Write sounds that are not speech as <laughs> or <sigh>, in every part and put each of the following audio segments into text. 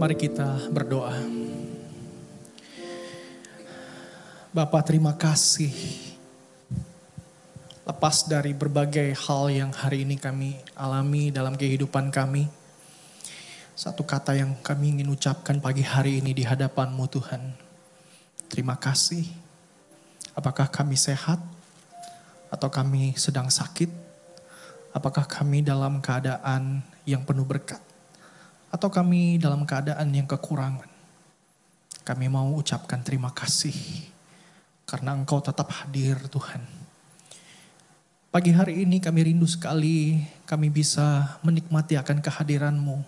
Mari kita berdoa. Bapak terima kasih. Lepas dari berbagai hal yang hari ini kami alami dalam kehidupan kami. Satu kata yang kami ingin ucapkan pagi hari ini di hadapanmu Tuhan. Terima kasih. Apakah kami sehat? Atau kami sedang sakit? Apakah kami dalam keadaan yang penuh berkat? Atau kami dalam keadaan yang kekurangan? Kami mau ucapkan terima kasih karena Engkau tetap hadir Tuhan. Pagi hari ini kami rindu sekali kami bisa menikmati akan kehadiran-Mu.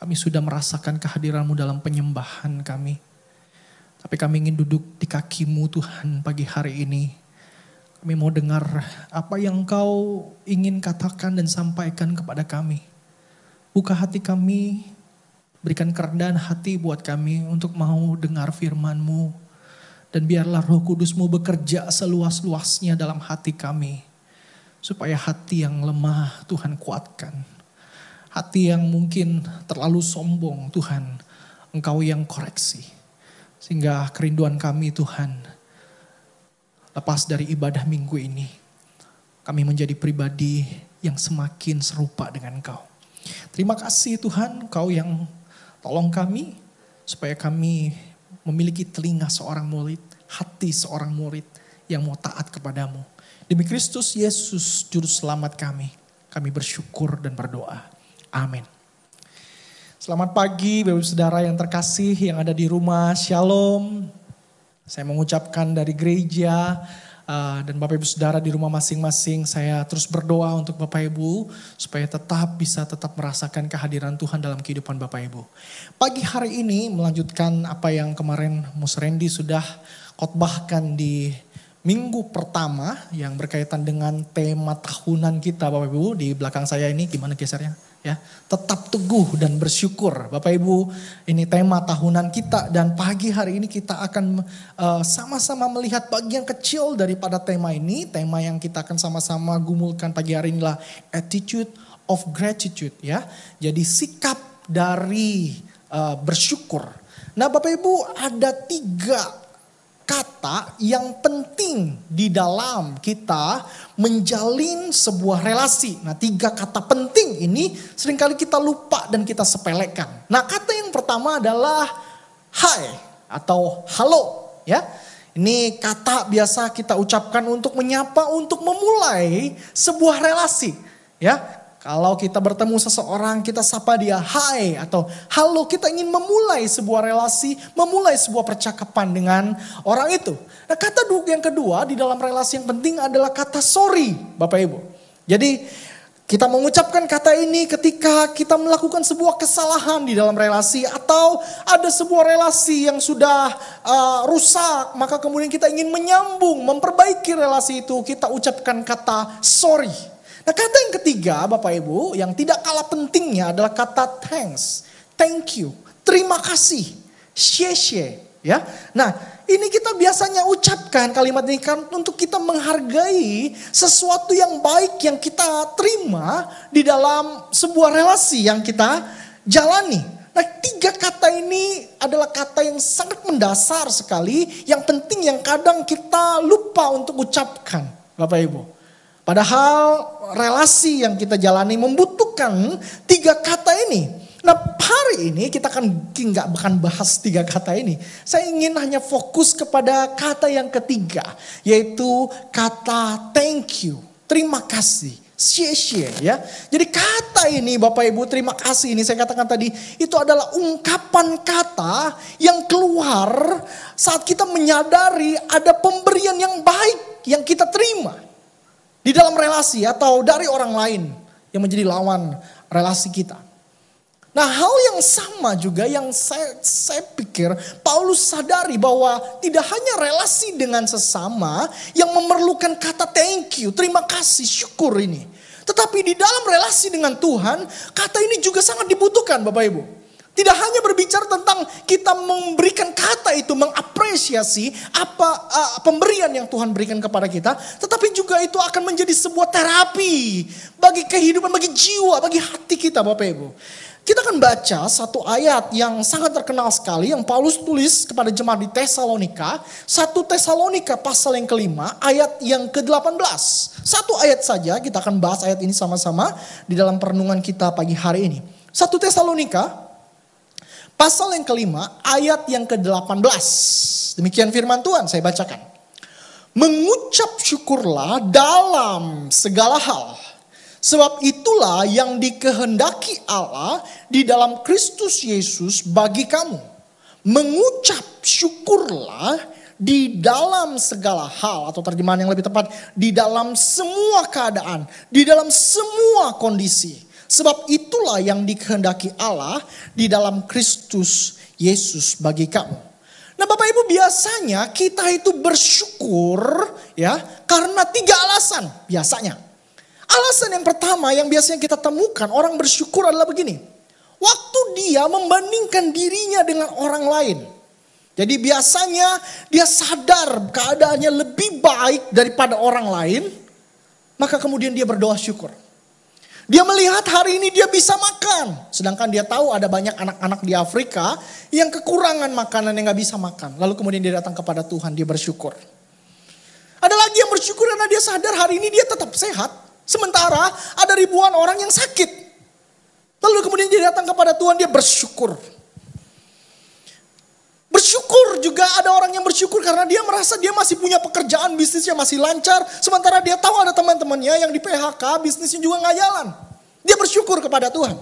Kami sudah merasakan kehadiran-Mu dalam penyembahan kami. Tapi kami ingin duduk di kakimu Tuhan pagi hari ini kami mau dengar apa yang Engkau ingin katakan dan sampaikan kepada kami. Buka hati kami, berikan kerendahan hati buat kami untuk mau dengar firman-Mu. Dan biarlah roh kudus-Mu bekerja seluas-luasnya dalam hati kami. Supaya hati yang lemah Tuhan kuatkan. Hati yang mungkin terlalu sombong Tuhan, Engkau yang koreksi. Sehingga kerinduan kami Tuhan, lepas dari ibadah minggu ini, kami menjadi pribadi yang semakin serupa dengan Engkau. Terima kasih Tuhan, Kau yang tolong kami supaya kami memiliki telinga seorang murid, hati seorang murid yang mau taat kepadamu. Demi Kristus Yesus juru selamat kami, kami bersyukur dan berdoa. Amin. Selamat pagi Bapak Saudara yang terkasih yang ada di rumah. Shalom. Saya mengucapkan dari gereja uh, dan Bapak Ibu Saudara di rumah masing-masing, saya terus berdoa untuk Bapak Ibu supaya tetap bisa tetap merasakan kehadiran Tuhan dalam kehidupan Bapak Ibu. Pagi hari ini melanjutkan apa yang kemarin Mus Randy sudah khotbahkan di minggu pertama yang berkaitan dengan tema tahunan kita Bapak Ibu di belakang saya ini gimana gesernya? Ya. Tetap teguh dan bersyukur. Bapak Ibu ini tema tahunan kita dan pagi hari ini kita akan uh, sama-sama melihat bagian kecil daripada tema ini. Tema yang kita akan sama-sama gumulkan pagi hari inilah attitude of gratitude ya. Jadi sikap dari uh, bersyukur. Nah Bapak Ibu ada tiga kata yang penting di dalam kita menjalin sebuah relasi. Nah tiga kata penting ini sering kali kita lupa dan kita sepelekan. Nah kata yang pertama adalah hai atau halo ya. Ini kata biasa kita ucapkan untuk menyapa, untuk memulai sebuah relasi. Ya, kalau kita bertemu seseorang, kita sapa dia hai atau halo, kita ingin memulai sebuah relasi, memulai sebuah percakapan dengan orang itu. Nah kata yang kedua di dalam relasi yang penting adalah kata sorry Bapak Ibu. Jadi kita mengucapkan kata ini ketika kita melakukan sebuah kesalahan di dalam relasi atau ada sebuah relasi yang sudah uh, rusak, maka kemudian kita ingin menyambung, memperbaiki relasi itu, kita ucapkan kata sorry. Nah kata yang ketiga Bapak Ibu yang tidak kalah pentingnya adalah kata thanks, thank you, terima kasih, xie ya. Nah ini kita biasanya ucapkan kalimat ini kan untuk kita menghargai sesuatu yang baik yang kita terima di dalam sebuah relasi yang kita jalani. Nah tiga kata ini adalah kata yang sangat mendasar sekali, yang penting yang kadang kita lupa untuk ucapkan Bapak Ibu. Padahal relasi yang kita jalani membutuhkan tiga kata ini. Nah hari ini kita akan nggak bahkan bahas tiga kata ini. Saya ingin hanya fokus kepada kata yang ketiga. Yaitu kata thank you. Terima kasih. Xie ya. Jadi kata ini Bapak Ibu terima kasih ini saya katakan tadi itu adalah ungkapan kata yang keluar saat kita menyadari ada pemberian yang baik yang kita terima di dalam relasi atau dari orang lain yang menjadi lawan relasi kita. Nah hal yang sama juga yang saya, saya pikir Paulus sadari bahwa tidak hanya relasi dengan sesama yang memerlukan kata thank you, terima kasih, syukur ini. Tetapi di dalam relasi dengan Tuhan, kata ini juga sangat dibutuhkan Bapak Ibu. Tidak hanya berbicara tentang kita memberikan kata itu, mengapresiasi apa uh, pemberian yang Tuhan berikan kepada kita, tetapi juga itu akan menjadi sebuah terapi bagi kehidupan, bagi jiwa, bagi hati kita Bapak Ibu. Kita akan baca satu ayat yang sangat terkenal sekali yang Paulus tulis kepada jemaat di Tesalonika. Satu Tesalonika pasal yang kelima ayat yang ke-18. Satu ayat saja kita akan bahas ayat ini sama-sama di dalam perenungan kita pagi hari ini. Satu Tesalonika pasal yang kelima ayat yang ke-18. Demikian firman Tuhan saya bacakan. Mengucap syukurlah dalam segala hal Sebab itulah yang dikehendaki Allah di dalam Kristus Yesus bagi kamu. Mengucap syukurlah di dalam segala hal atau terjemahan yang lebih tepat di dalam semua keadaan, di dalam semua kondisi. Sebab itulah yang dikehendaki Allah di dalam Kristus Yesus bagi kamu. Nah Bapak Ibu biasanya kita itu bersyukur ya karena tiga alasan biasanya. Alasan yang pertama yang biasanya kita temukan orang bersyukur adalah begini. Waktu dia membandingkan dirinya dengan orang lain. Jadi biasanya dia sadar keadaannya lebih baik daripada orang lain. Maka kemudian dia berdoa syukur. Dia melihat hari ini dia bisa makan. Sedangkan dia tahu ada banyak anak-anak di Afrika yang kekurangan makanan yang gak bisa makan. Lalu kemudian dia datang kepada Tuhan, dia bersyukur. Ada lagi yang bersyukur karena dia sadar hari ini dia tetap sehat. Sementara ada ribuan orang yang sakit. Lalu kemudian dia datang kepada Tuhan, dia bersyukur. Bersyukur juga ada orang yang bersyukur karena dia merasa dia masih punya pekerjaan, bisnisnya masih lancar. Sementara dia tahu ada teman-temannya yang di PHK, bisnisnya juga nggak jalan. Dia bersyukur kepada Tuhan.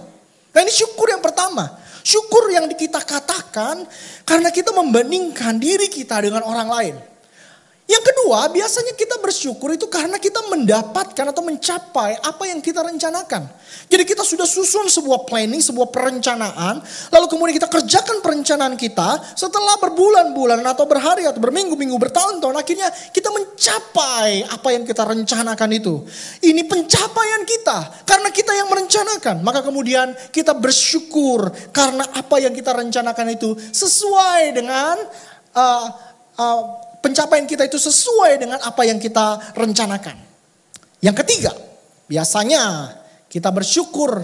Nah ini syukur yang pertama. Syukur yang kita katakan karena kita membandingkan diri kita dengan orang lain. Yang kedua, biasanya kita bersyukur itu karena kita mendapatkan atau mencapai apa yang kita rencanakan. Jadi kita sudah susun sebuah planning, sebuah perencanaan, lalu kemudian kita kerjakan perencanaan kita, setelah berbulan-bulan atau berhari atau berminggu-minggu, bertahun-tahun, akhirnya kita mencapai apa yang kita rencanakan itu. Ini pencapaian kita, karena kita yang merencanakan. Maka kemudian kita bersyukur karena apa yang kita rencanakan itu sesuai dengan uh, uh, pencapaian kita itu sesuai dengan apa yang kita rencanakan. Yang ketiga, biasanya kita bersyukur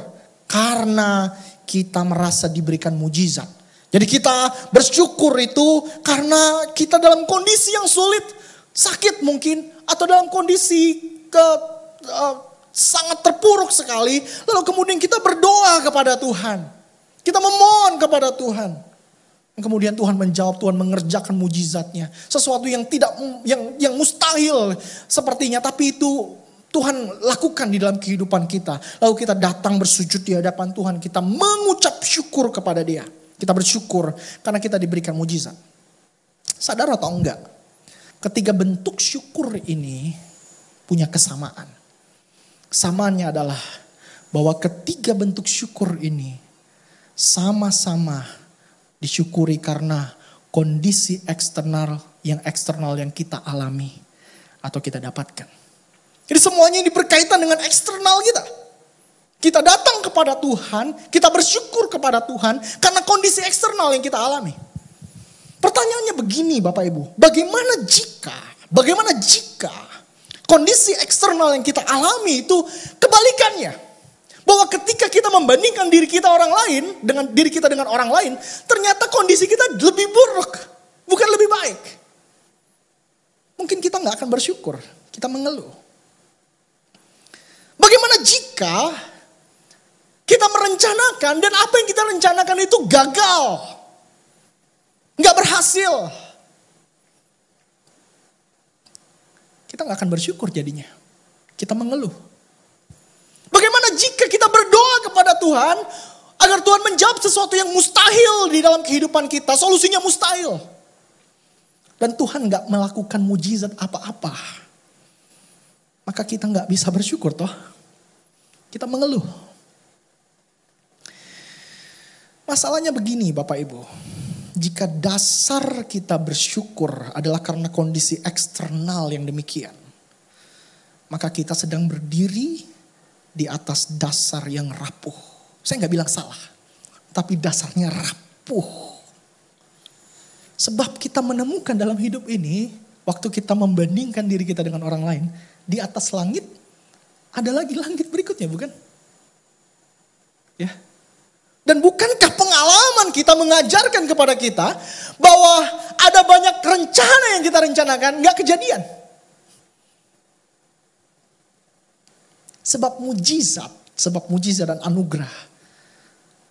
karena kita merasa diberikan mujizat. Jadi kita bersyukur itu karena kita dalam kondisi yang sulit, sakit mungkin, atau dalam kondisi ke uh, sangat terpuruk sekali, lalu kemudian kita berdoa kepada Tuhan. Kita memohon kepada Tuhan. Kemudian Tuhan menjawab, Tuhan mengerjakan mujizatnya. Sesuatu yang tidak yang yang mustahil sepertinya, tapi itu Tuhan lakukan di dalam kehidupan kita. Lalu kita datang bersujud di hadapan Tuhan, kita mengucap syukur kepada Dia. Kita bersyukur karena kita diberikan mujizat. Sadar atau enggak? Ketiga bentuk syukur ini punya kesamaan. Kesamaannya adalah bahwa ketiga bentuk syukur ini sama-sama disyukuri karena kondisi eksternal yang eksternal yang kita alami atau kita dapatkan. Jadi semuanya ini berkaitan dengan eksternal kita. Kita datang kepada Tuhan, kita bersyukur kepada Tuhan karena kondisi eksternal yang kita alami. Pertanyaannya begini Bapak Ibu, bagaimana jika, bagaimana jika kondisi eksternal yang kita alami itu kebalikannya? Bahwa ketika kita membandingkan diri kita orang lain dengan diri kita dengan orang lain, ternyata kondisi kita lebih buruk, bukan lebih baik. Mungkin kita nggak akan bersyukur, kita mengeluh. Bagaimana jika kita merencanakan dan apa yang kita rencanakan itu gagal, nggak berhasil? Kita nggak akan bersyukur jadinya. Kita mengeluh. Bagaimana jika kita berdoa kepada Tuhan agar Tuhan menjawab sesuatu yang mustahil di dalam kehidupan kita, solusinya mustahil. Dan Tuhan nggak melakukan mujizat apa-apa. Maka kita nggak bisa bersyukur toh. Kita mengeluh. Masalahnya begini Bapak Ibu. Jika dasar kita bersyukur adalah karena kondisi eksternal yang demikian. Maka kita sedang berdiri di atas dasar yang rapuh. Saya nggak bilang salah, tapi dasarnya rapuh. Sebab kita menemukan dalam hidup ini, waktu kita membandingkan diri kita dengan orang lain, di atas langit ada lagi langit berikutnya, bukan? Ya. Dan bukankah pengalaman kita mengajarkan kepada kita bahwa ada banyak rencana yang kita rencanakan nggak kejadian? Sebab mujizat, sebab mujizat dan anugerah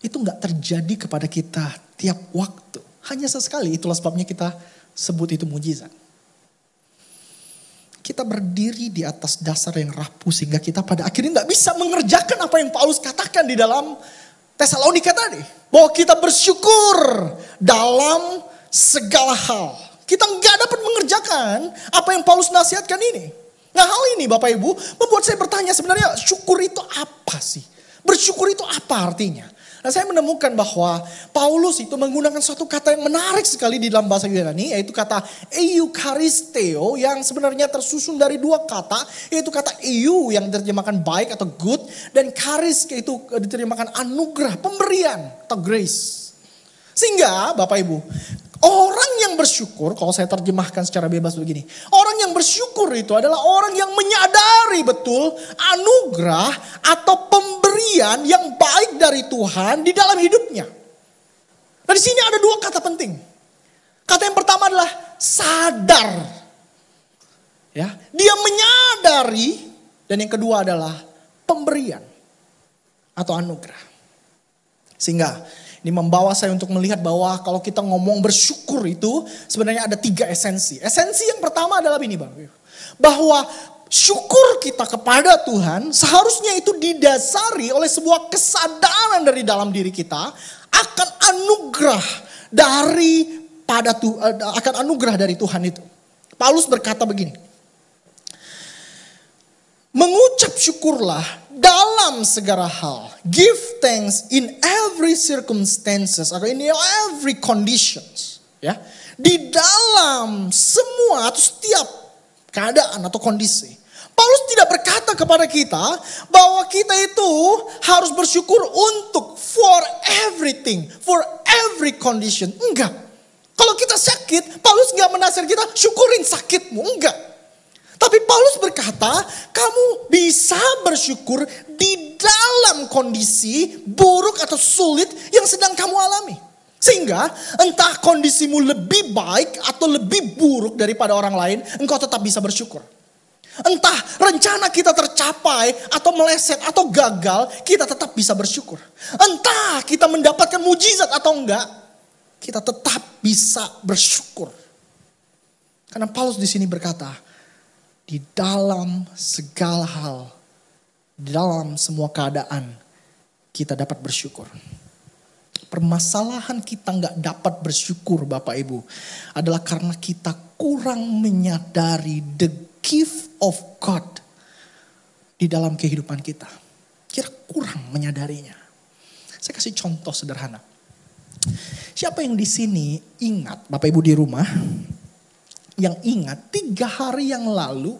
itu nggak terjadi kepada kita tiap waktu. Hanya sesekali, itulah sebabnya kita sebut itu mujizat. Kita berdiri di atas dasar yang rapuh sehingga kita pada akhirnya nggak bisa mengerjakan apa yang Paulus katakan di dalam Tesalonika tadi. Bahwa kita bersyukur dalam segala hal. Kita nggak dapat mengerjakan apa yang Paulus nasihatkan ini. Nah hal ini Bapak Ibu membuat saya bertanya sebenarnya syukur itu apa sih? Bersyukur itu apa artinya? Nah saya menemukan bahwa Paulus itu menggunakan suatu kata yang menarik sekali di dalam bahasa Yunani yaitu kata eucharisteo yang sebenarnya tersusun dari dua kata yaitu kata eu yang diterjemahkan baik atau good dan charis yaitu diterjemahkan anugerah, pemberian atau grace. Sehingga Bapak Ibu, Orang yang bersyukur, kalau saya terjemahkan secara bebas begini. Orang yang bersyukur itu adalah orang yang menyadari betul anugerah atau pemberian yang baik dari Tuhan di dalam hidupnya. Nah di sini ada dua kata penting. Kata yang pertama adalah sadar. Ya, dia menyadari dan yang kedua adalah pemberian atau anugerah. Sehingga ini membawa saya untuk melihat bahwa kalau kita ngomong bersyukur itu sebenarnya ada tiga esensi. Esensi yang pertama adalah ini Bang. Bahwa syukur kita kepada Tuhan seharusnya itu didasari oleh sebuah kesadaran dari dalam diri kita akan anugerah dari pada eh, akan anugerah dari Tuhan itu. Paulus berkata begini. Mengucap syukurlah dalam segala hal. Give thanks in every circumstances atau in every conditions. Ya, di dalam semua atau setiap keadaan atau kondisi. Paulus tidak berkata kepada kita bahwa kita itu harus bersyukur untuk for everything, for every condition. Enggak. Kalau kita sakit, Paulus nggak menasihkan kita syukurin sakitmu. Enggak. Tapi Paulus berkata, kamu bisa bersyukur di dalam kondisi buruk atau sulit yang sedang kamu alami. Sehingga entah kondisimu lebih baik atau lebih buruk daripada orang lain, engkau tetap bisa bersyukur. Entah rencana kita tercapai atau meleset atau gagal, kita tetap bisa bersyukur. Entah kita mendapatkan mujizat atau enggak, kita tetap bisa bersyukur. Karena Paulus di sini berkata, di dalam segala hal, dalam semua keadaan, kita dapat bersyukur. Permasalahan kita nggak dapat bersyukur Bapak Ibu adalah karena kita kurang menyadari the gift of God di dalam kehidupan kita. Kita kurang menyadarinya. Saya kasih contoh sederhana. Siapa yang di sini ingat Bapak Ibu di rumah yang ingat tiga hari yang lalu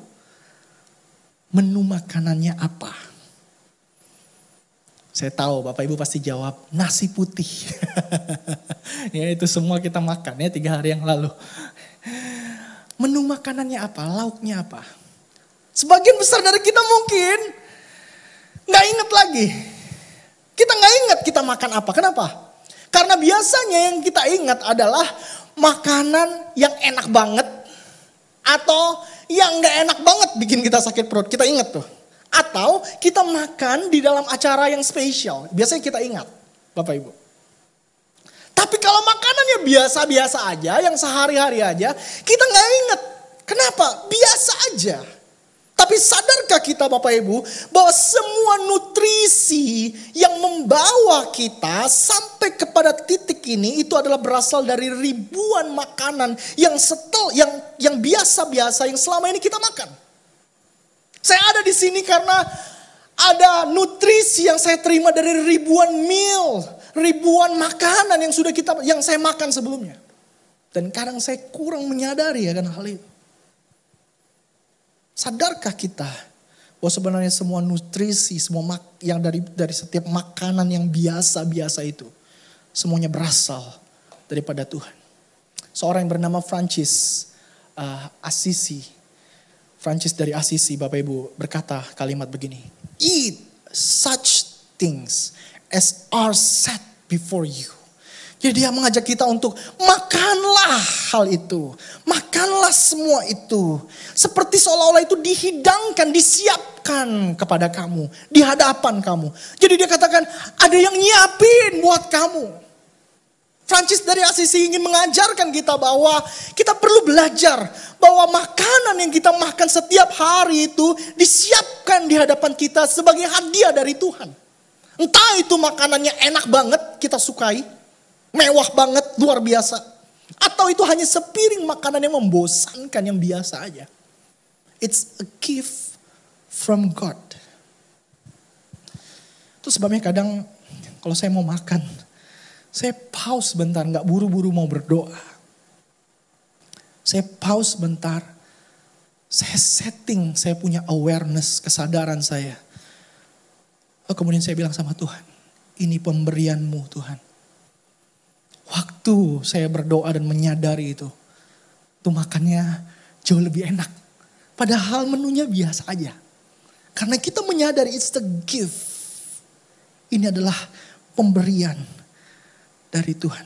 menu makanannya apa? Saya tahu Bapak Ibu pasti jawab nasi putih. <laughs> ya itu semua kita makan ya tiga hari yang lalu. Menu makanannya apa? Lauknya apa? Sebagian besar dari kita mungkin nggak inget lagi. Kita nggak ingat kita makan apa. Kenapa? Karena biasanya yang kita ingat adalah makanan yang enak banget atau yang gak enak banget bikin kita sakit perut. Kita ingat tuh. Atau kita makan di dalam acara yang spesial. Biasanya kita ingat. Bapak Ibu. Tapi kalau makanannya biasa-biasa aja, yang sehari-hari aja, kita gak ingat. Kenapa? Biasa aja. Tapi sadarkah kita Bapak Ibu bahwa semua nutrisi yang membawa kita sampai kepada titik ini itu adalah berasal dari ribuan makanan yang setel yang yang biasa-biasa yang selama ini kita makan. Saya ada di sini karena ada nutrisi yang saya terima dari ribuan meal, ribuan makanan yang sudah kita yang saya makan sebelumnya. Dan kadang saya kurang menyadari akan hal itu. Sadarkah kita bahwa sebenarnya semua nutrisi, semua mak yang dari dari setiap makanan yang biasa-biasa itu semuanya berasal daripada Tuhan. Seorang yang bernama Francis uh, Assisi, Francis dari Assisi, Bapak Ibu berkata kalimat begini, eat such things as are set before you. Jadi dia mengajak kita untuk makanlah hal itu. Makanlah semua itu. Seperti seolah-olah itu dihidangkan, disiapkan kepada kamu. Di hadapan kamu. Jadi dia katakan ada yang nyiapin buat kamu. Francis dari Asisi ingin mengajarkan kita bahwa kita perlu belajar bahwa makanan yang kita makan setiap hari itu disiapkan di hadapan kita sebagai hadiah dari Tuhan. Entah itu makanannya enak banget kita sukai, mewah banget, luar biasa. Atau itu hanya sepiring makanan yang membosankan yang biasa aja. It's a gift from God. Itu sebabnya kadang kalau saya mau makan, saya pause bentar, nggak buru-buru mau berdoa. Saya pause bentar, saya setting, saya punya awareness, kesadaran saya. Oh, kemudian saya bilang sama Tuhan, ini pemberianmu Tuhan Waktu saya berdoa dan menyadari itu, itu makannya jauh lebih enak. Padahal menunya biasa aja. Karena kita menyadari it's the gift. Ini adalah pemberian dari Tuhan.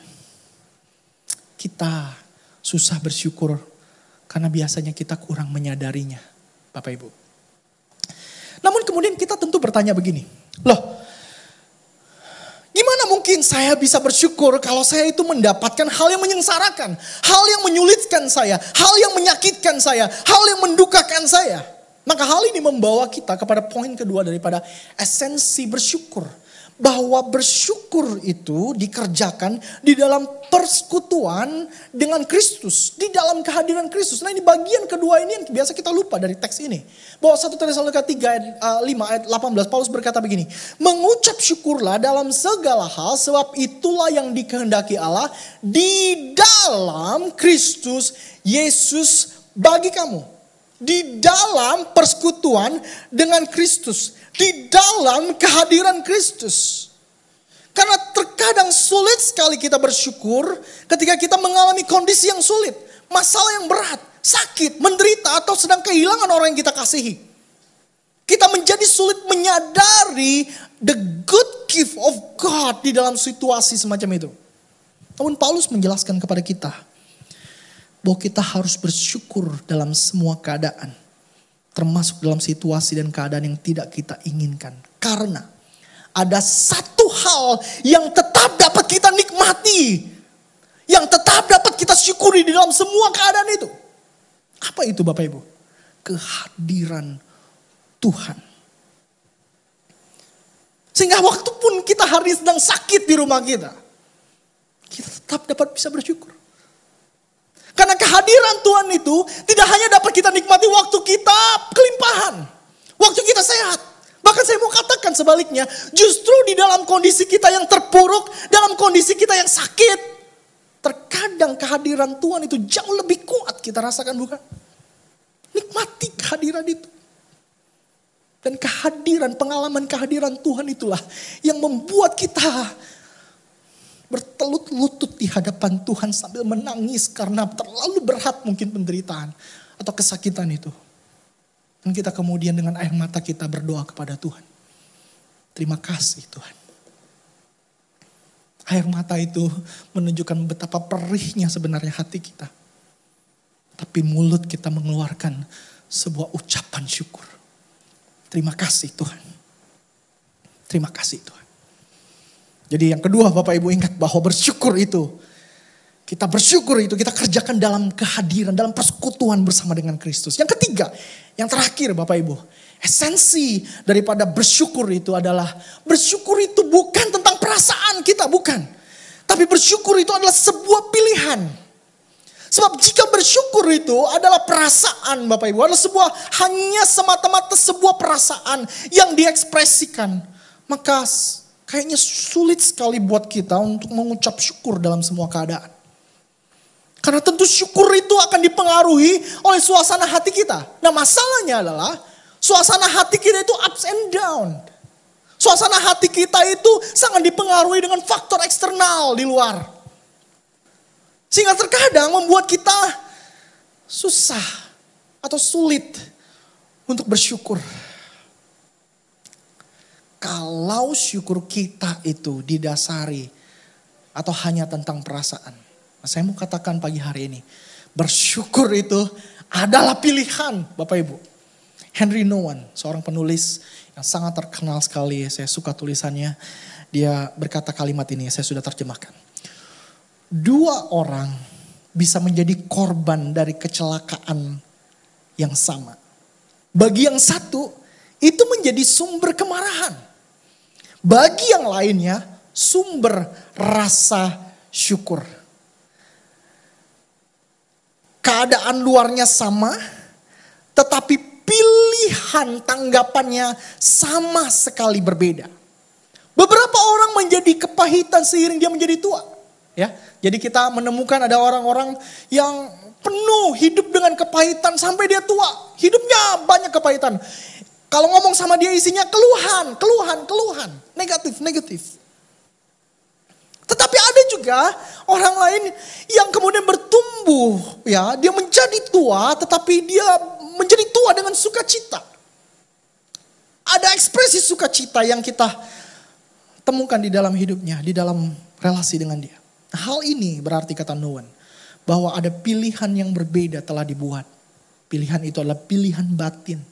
Kita susah bersyukur karena biasanya kita kurang menyadarinya. Bapak Ibu. Namun kemudian kita tentu bertanya begini. Loh mungkin saya bisa bersyukur kalau saya itu mendapatkan hal yang menyengsarakan, hal yang menyulitkan saya, hal yang menyakitkan saya, hal yang mendukakan saya. Maka hal ini membawa kita kepada poin kedua daripada esensi bersyukur bahwa bersyukur itu dikerjakan di dalam persekutuan dengan Kristus, di dalam kehadiran Kristus. Nah, ini bagian kedua ini yang biasa kita lupa dari teks ini. Bahwa 1 Tesalonika 3 ayat 5 eh, ayat 18 Paulus berkata begini, "Mengucap syukurlah dalam segala hal sebab itulah yang dikehendaki Allah di dalam Kristus Yesus bagi kamu." Di dalam persekutuan dengan Kristus di dalam kehadiran Kristus. Karena terkadang sulit sekali kita bersyukur ketika kita mengalami kondisi yang sulit, masalah yang berat, sakit, menderita, atau sedang kehilangan orang yang kita kasihi. Kita menjadi sulit menyadari the good gift of God di dalam situasi semacam itu. Namun Paulus menjelaskan kepada kita bahwa kita harus bersyukur dalam semua keadaan termasuk dalam situasi dan keadaan yang tidak kita inginkan. Karena ada satu hal yang tetap dapat kita nikmati, yang tetap dapat kita syukuri di dalam semua keadaan itu. Apa itu Bapak Ibu? Kehadiran Tuhan. Sehingga waktu pun kita hari sedang sakit di rumah kita, kita tetap dapat bisa bersyukur. Karena kehadiran Tuhan itu tidak hanya dapat kita nikmati waktu kita kelimpahan. Waktu kita sehat. Bahkan saya mau katakan sebaliknya. Justru di dalam kondisi kita yang terpuruk. Dalam kondisi kita yang sakit. Terkadang kehadiran Tuhan itu jauh lebih kuat kita rasakan bukan? Nikmati kehadiran itu. Dan kehadiran, pengalaman kehadiran Tuhan itulah yang membuat kita bertelut lutut di hadapan Tuhan sambil menangis karena terlalu berat mungkin penderitaan atau kesakitan itu. Dan kita kemudian dengan air mata kita berdoa kepada Tuhan. Terima kasih Tuhan. Air mata itu menunjukkan betapa perihnya sebenarnya hati kita. Tapi mulut kita mengeluarkan sebuah ucapan syukur. Terima kasih Tuhan. Terima kasih Tuhan. Jadi yang kedua Bapak Ibu ingat bahwa bersyukur itu. Kita bersyukur itu kita kerjakan dalam kehadiran, dalam persekutuan bersama dengan Kristus. Yang ketiga, yang terakhir Bapak Ibu. Esensi daripada bersyukur itu adalah bersyukur itu bukan tentang perasaan kita, bukan. Tapi bersyukur itu adalah sebuah pilihan. Sebab jika bersyukur itu adalah perasaan Bapak Ibu, adalah sebuah hanya semata-mata sebuah perasaan yang diekspresikan. Maka kayaknya sulit sekali buat kita untuk mengucap syukur dalam semua keadaan. Karena tentu syukur itu akan dipengaruhi oleh suasana hati kita. Nah masalahnya adalah suasana hati kita itu ups and down. Suasana hati kita itu sangat dipengaruhi dengan faktor eksternal di luar. Sehingga terkadang membuat kita susah atau sulit untuk bersyukur. Kalau syukur kita itu didasari atau hanya tentang perasaan. Nah, saya mau katakan pagi hari ini, bersyukur itu adalah pilihan Bapak Ibu. Henry Nouwen, seorang penulis yang sangat terkenal sekali, saya suka tulisannya. Dia berkata kalimat ini, saya sudah terjemahkan. Dua orang bisa menjadi korban dari kecelakaan yang sama. Bagi yang satu, itu menjadi sumber kemarahan. Bagi yang lainnya, sumber rasa syukur. Keadaan luarnya sama, tetapi pilihan tanggapannya sama sekali berbeda. Beberapa orang menjadi kepahitan seiring dia menjadi tua. Ya, jadi kita menemukan ada orang-orang yang penuh hidup dengan kepahitan sampai dia tua. Hidupnya banyak kepahitan. Kalau ngomong sama dia isinya keluhan, keluhan, keluhan. Negatif, negatif. Tetapi ada juga orang lain yang kemudian bertumbuh ya, dia menjadi tua tetapi dia menjadi tua dengan sukacita. Ada ekspresi sukacita yang kita temukan di dalam hidupnya, di dalam relasi dengan dia. Hal ini berarti kata Noen, bahwa ada pilihan yang berbeda telah dibuat. Pilihan itu adalah pilihan batin,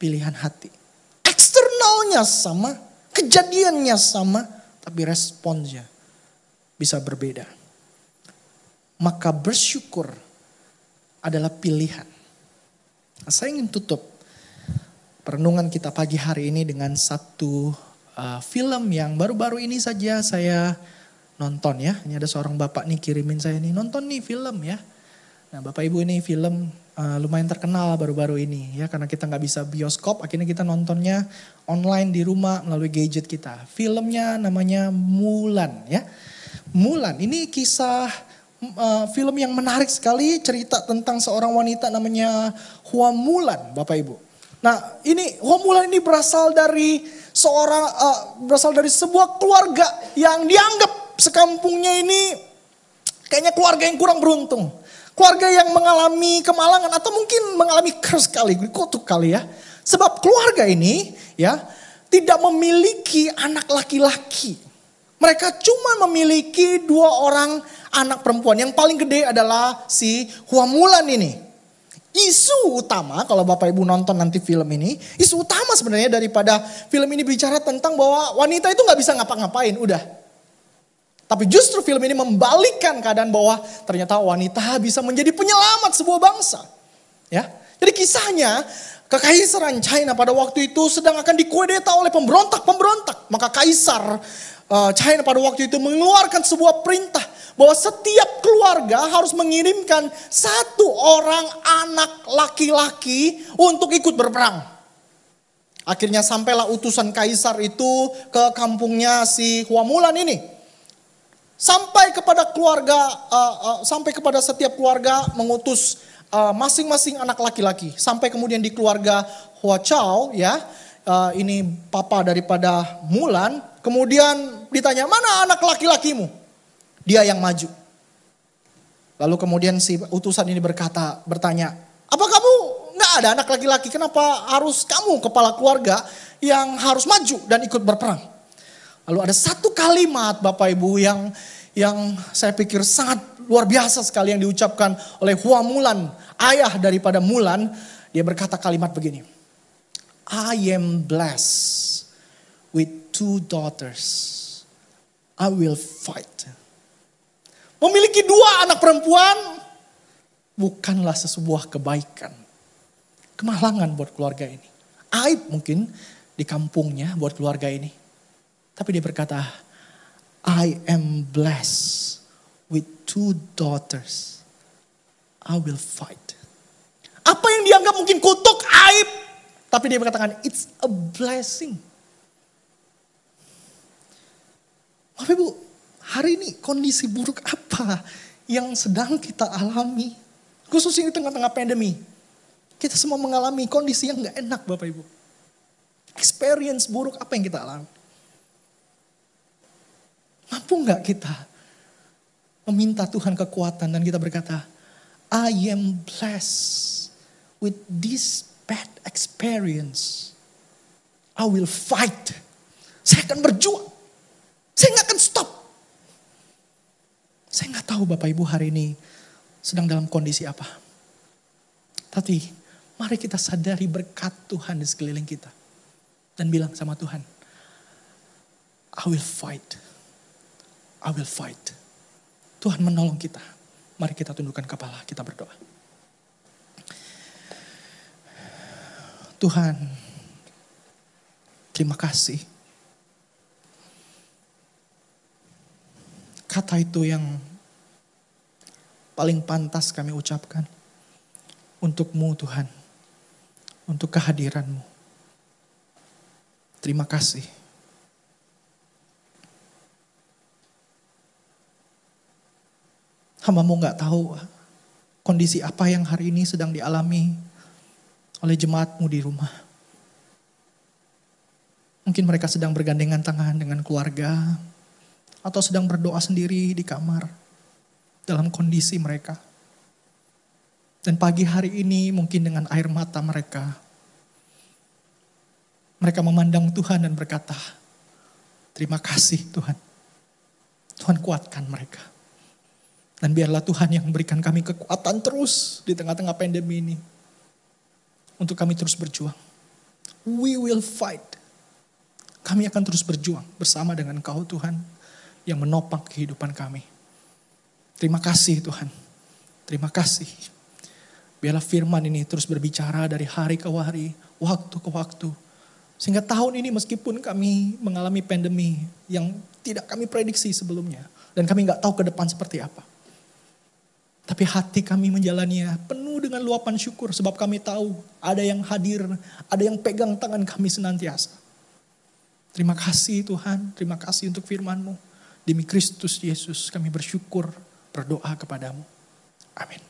pilihan hati. Eksternalnya sama, kejadiannya sama, tapi responsnya bisa berbeda. Maka bersyukur adalah pilihan. Saya ingin tutup perenungan kita pagi hari ini dengan satu uh, film yang baru-baru ini saja saya nonton ya. Ini ada seorang bapak nih kirimin saya nih nonton nih film ya. Nah bapak ibu ini film uh, lumayan terkenal baru-baru ini ya karena kita nggak bisa bioskop akhirnya kita nontonnya online di rumah melalui gadget kita. Filmnya namanya Mulan ya. Mulan ini kisah uh, film yang menarik sekali cerita tentang seorang wanita namanya Hua Mulan, Bapak Ibu. Nah, ini Hua Mulan ini berasal dari seorang uh, berasal dari sebuah keluarga yang dianggap sekampungnya ini kayaknya keluarga yang kurang beruntung. Keluarga yang mengalami kemalangan atau mungkin mengalami curse kali, kutuk kali ya. Sebab keluarga ini ya tidak memiliki anak laki-laki. Mereka cuma memiliki dua orang anak perempuan. Yang paling gede adalah si Huamulan ini. Isu utama kalau Bapak Ibu nonton nanti film ini, isu utama sebenarnya daripada film ini bicara tentang bahwa wanita itu nggak bisa ngapa-ngapain, udah. Tapi justru film ini membalikkan keadaan bahwa ternyata wanita bisa menjadi penyelamat sebuah bangsa. Ya, jadi kisahnya kekaisaran China pada waktu itu sedang akan dikudeta oleh pemberontak-pemberontak. Maka kaisar uh, China pada waktu itu mengeluarkan sebuah perintah bahwa setiap keluarga harus mengirimkan satu orang anak laki-laki untuk ikut berperang. Akhirnya sampailah utusan kaisar itu ke kampungnya si Huamulan ini. Sampai kepada keluarga, uh, uh, sampai kepada setiap keluarga mengutus masing-masing uh, anak laki-laki. Sampai kemudian di keluarga Hua Chao ya, uh, ini papa daripada Mulan. Kemudian ditanya mana anak laki-lakimu? Dia yang maju. Lalu kemudian si utusan ini berkata, bertanya, apa kamu nggak ada anak laki-laki? Kenapa harus kamu kepala keluarga yang harus maju dan ikut berperang? Lalu ada satu kalimat Bapak Ibu yang yang saya pikir sangat luar biasa sekali yang diucapkan oleh Hua Mulan, ayah daripada Mulan. Dia berkata kalimat begini, I am blessed with two daughters. I will fight Memiliki dua anak perempuan bukanlah sesebuah kebaikan. Kemalangan buat keluarga ini. Aib mungkin di kampungnya buat keluarga ini. Tapi dia berkata, I am blessed with two daughters. I will fight. Apa yang dianggap mungkin kutuk, aib. Tapi dia berkatakan, it's a blessing. Bapak Ibu, hari ini kondisi buruk apa yang sedang kita alami? Khususnya di tengah-tengah pandemi. Kita semua mengalami kondisi yang gak enak Bapak Ibu. Experience buruk apa yang kita alami? Mampu gak kita meminta Tuhan kekuatan dan kita berkata, I am blessed with this bad experience. I will fight. Saya akan berjuang. Saya gak akan stop. Saya nggak tahu Bapak Ibu hari ini sedang dalam kondisi apa. Tapi mari kita sadari berkat Tuhan di sekeliling kita. Dan bilang sama Tuhan, I will fight. I will fight. Tuhan menolong kita. Mari kita tundukkan kepala, kita berdoa. Tuhan, terima kasih. Kata itu yang paling pantas kami ucapkan. Untukmu Tuhan. Untuk kehadiranmu. Terima kasih. Hamamu nggak tahu kondisi apa yang hari ini sedang dialami oleh jemaatmu di rumah. Mungkin mereka sedang bergandengan tangan dengan keluarga atau sedang berdoa sendiri di kamar dalam kondisi mereka. Dan pagi hari ini mungkin dengan air mata mereka, mereka memandang Tuhan dan berkata, terima kasih Tuhan. Tuhan kuatkan mereka. Dan biarlah Tuhan yang memberikan kami kekuatan terus di tengah-tengah pandemi ini. Untuk kami terus berjuang. We will fight. Kami akan terus berjuang bersama dengan kau Tuhan yang menopang kehidupan kami. Terima kasih Tuhan. Terima kasih. Biarlah firman ini terus berbicara dari hari ke hari, waktu ke waktu. Sehingga tahun ini meskipun kami mengalami pandemi yang tidak kami prediksi sebelumnya. Dan kami nggak tahu ke depan seperti apa. Tapi hati kami menjalaninya penuh dengan luapan syukur sebab kami tahu ada yang hadir, ada yang pegang tangan kami senantiasa. Terima kasih Tuhan, terima kasih untuk firman-Mu. Demi Kristus Yesus kami bersyukur berdoa kepadamu. Amin.